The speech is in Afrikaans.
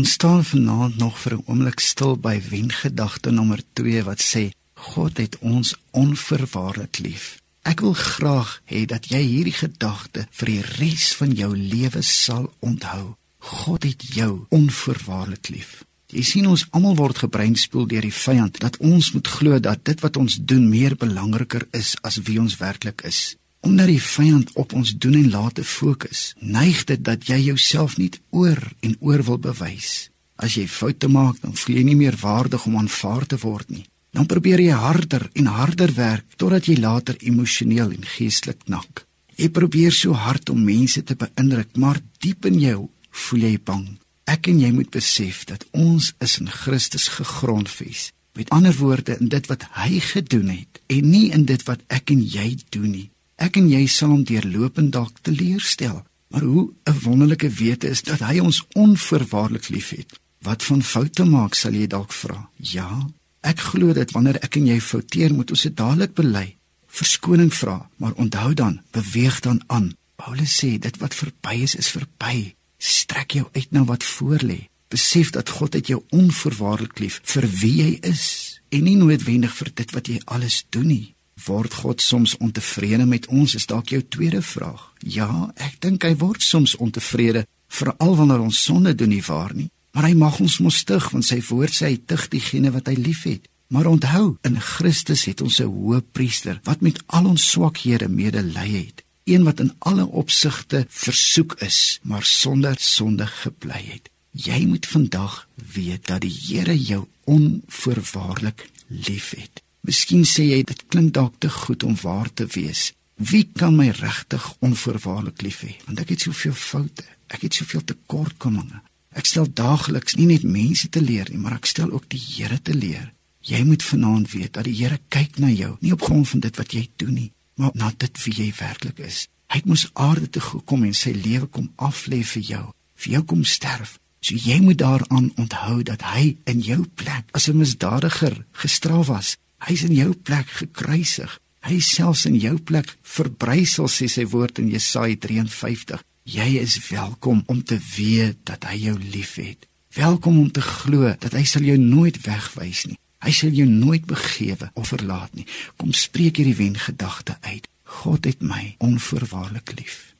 Ons staan vanaand nog vir 'n oomblik stil by wengedagte nommer 2 wat sê God het ons onverwaarlik lief. Ek wil graag hê dat jy hierdie gedagte vir die res van jou lewe sal onthou. God het jou onverwaarlik lief. Jy sien ons almal word gebreinspoel deur die vyand dat ons moet glo dat dit wat ons doen meer belangriker is as wie ons werklik is. Omdat die vyand op ons doen en late fokus, neig dit dat jy jouself nie oor en oor wil bewys. As jy foute maak, dan voel jy nie meer waardig om aanvaar te word nie. Dan probeer jy harder en harder werk totdat jy later emosioneel en geestelik knak. Jy probeer so hard om mense te beïndruk, maar diep in jou voel jy bang. Ek en jy moet besef dat ons is in Christus gegrondves. Met ander woorde, in dit wat hy gedoen het en nie in dit wat ek en jy doen nie. Ek en jy sal hom deurlopend dalk teleurstel, maar hoe 'n wonderlike wete is dat hy ons onverwaarlik liefhet. Wat van foute maak sal jy dalk vra? Ja, ek glo dat wanneer ek en jy fouteer, moet ons dit dadelik bely, verskoning vra, maar onthou dan, beweeg dan aan. Paulus sê dit wat verby is, is verby. Strek jou uit na wat voorlê. Besef dat God het jou onverwaarlik lief vir wie jy is en nie noodwendig vir dit wat jy alles doen nie. Word God soms ontevrede met ons? Is dalk jou tweede vraag. Ja, ek dink hy word soms ontevrede, veral wanneer ons sonde doen nie waar nie. Maar hy mag ons mos tug, want sy woord sê hy tug diegene wat hy liefhet. Maar onthou, in Christus het ons 'n hoëpriester wat met al ons swakhede medelee het, een wat in alle opsigte versoek is, maar sonder sonde gebly het. Jy moet vandag weet dat die Here jou onvoorwaardelik liefhet. Miskien sê jy dit klink dalk te goed om waar te wees. Wie kan my regtig onvoorwaardelik lief hê? Want ek het soveel foute. Ek het soveel tekortkominge. Ek stel daagliks nie net mense te leer nie, maar ek stel ook die Here te leer. Jy moet vanaand weet dat die Here kyk na jou, nie op grond van dit wat jy doen nie, maar na dit wie jy werklik is. Hy het mos aarde toe gekom en sy lewe kom aflê vir jou, vir jou kom sterf. So jy moet daaraan onthou dat hy in jou plek as 'n misdadiger gestraf was Hy is in jou plek gekruisig. Hy selfs in jou plek verbrysel sê sy woord in Jesaja 53. Jy is welkom om te weet dat hy jou liefhet. Welkom om te glo dat hy sal jou nooit wegwys nie. Hy sal jou nooit begewe of verlaat nie. Kom spreek hierdie wen gedagte uit. God het my onvoorwaardelik lief.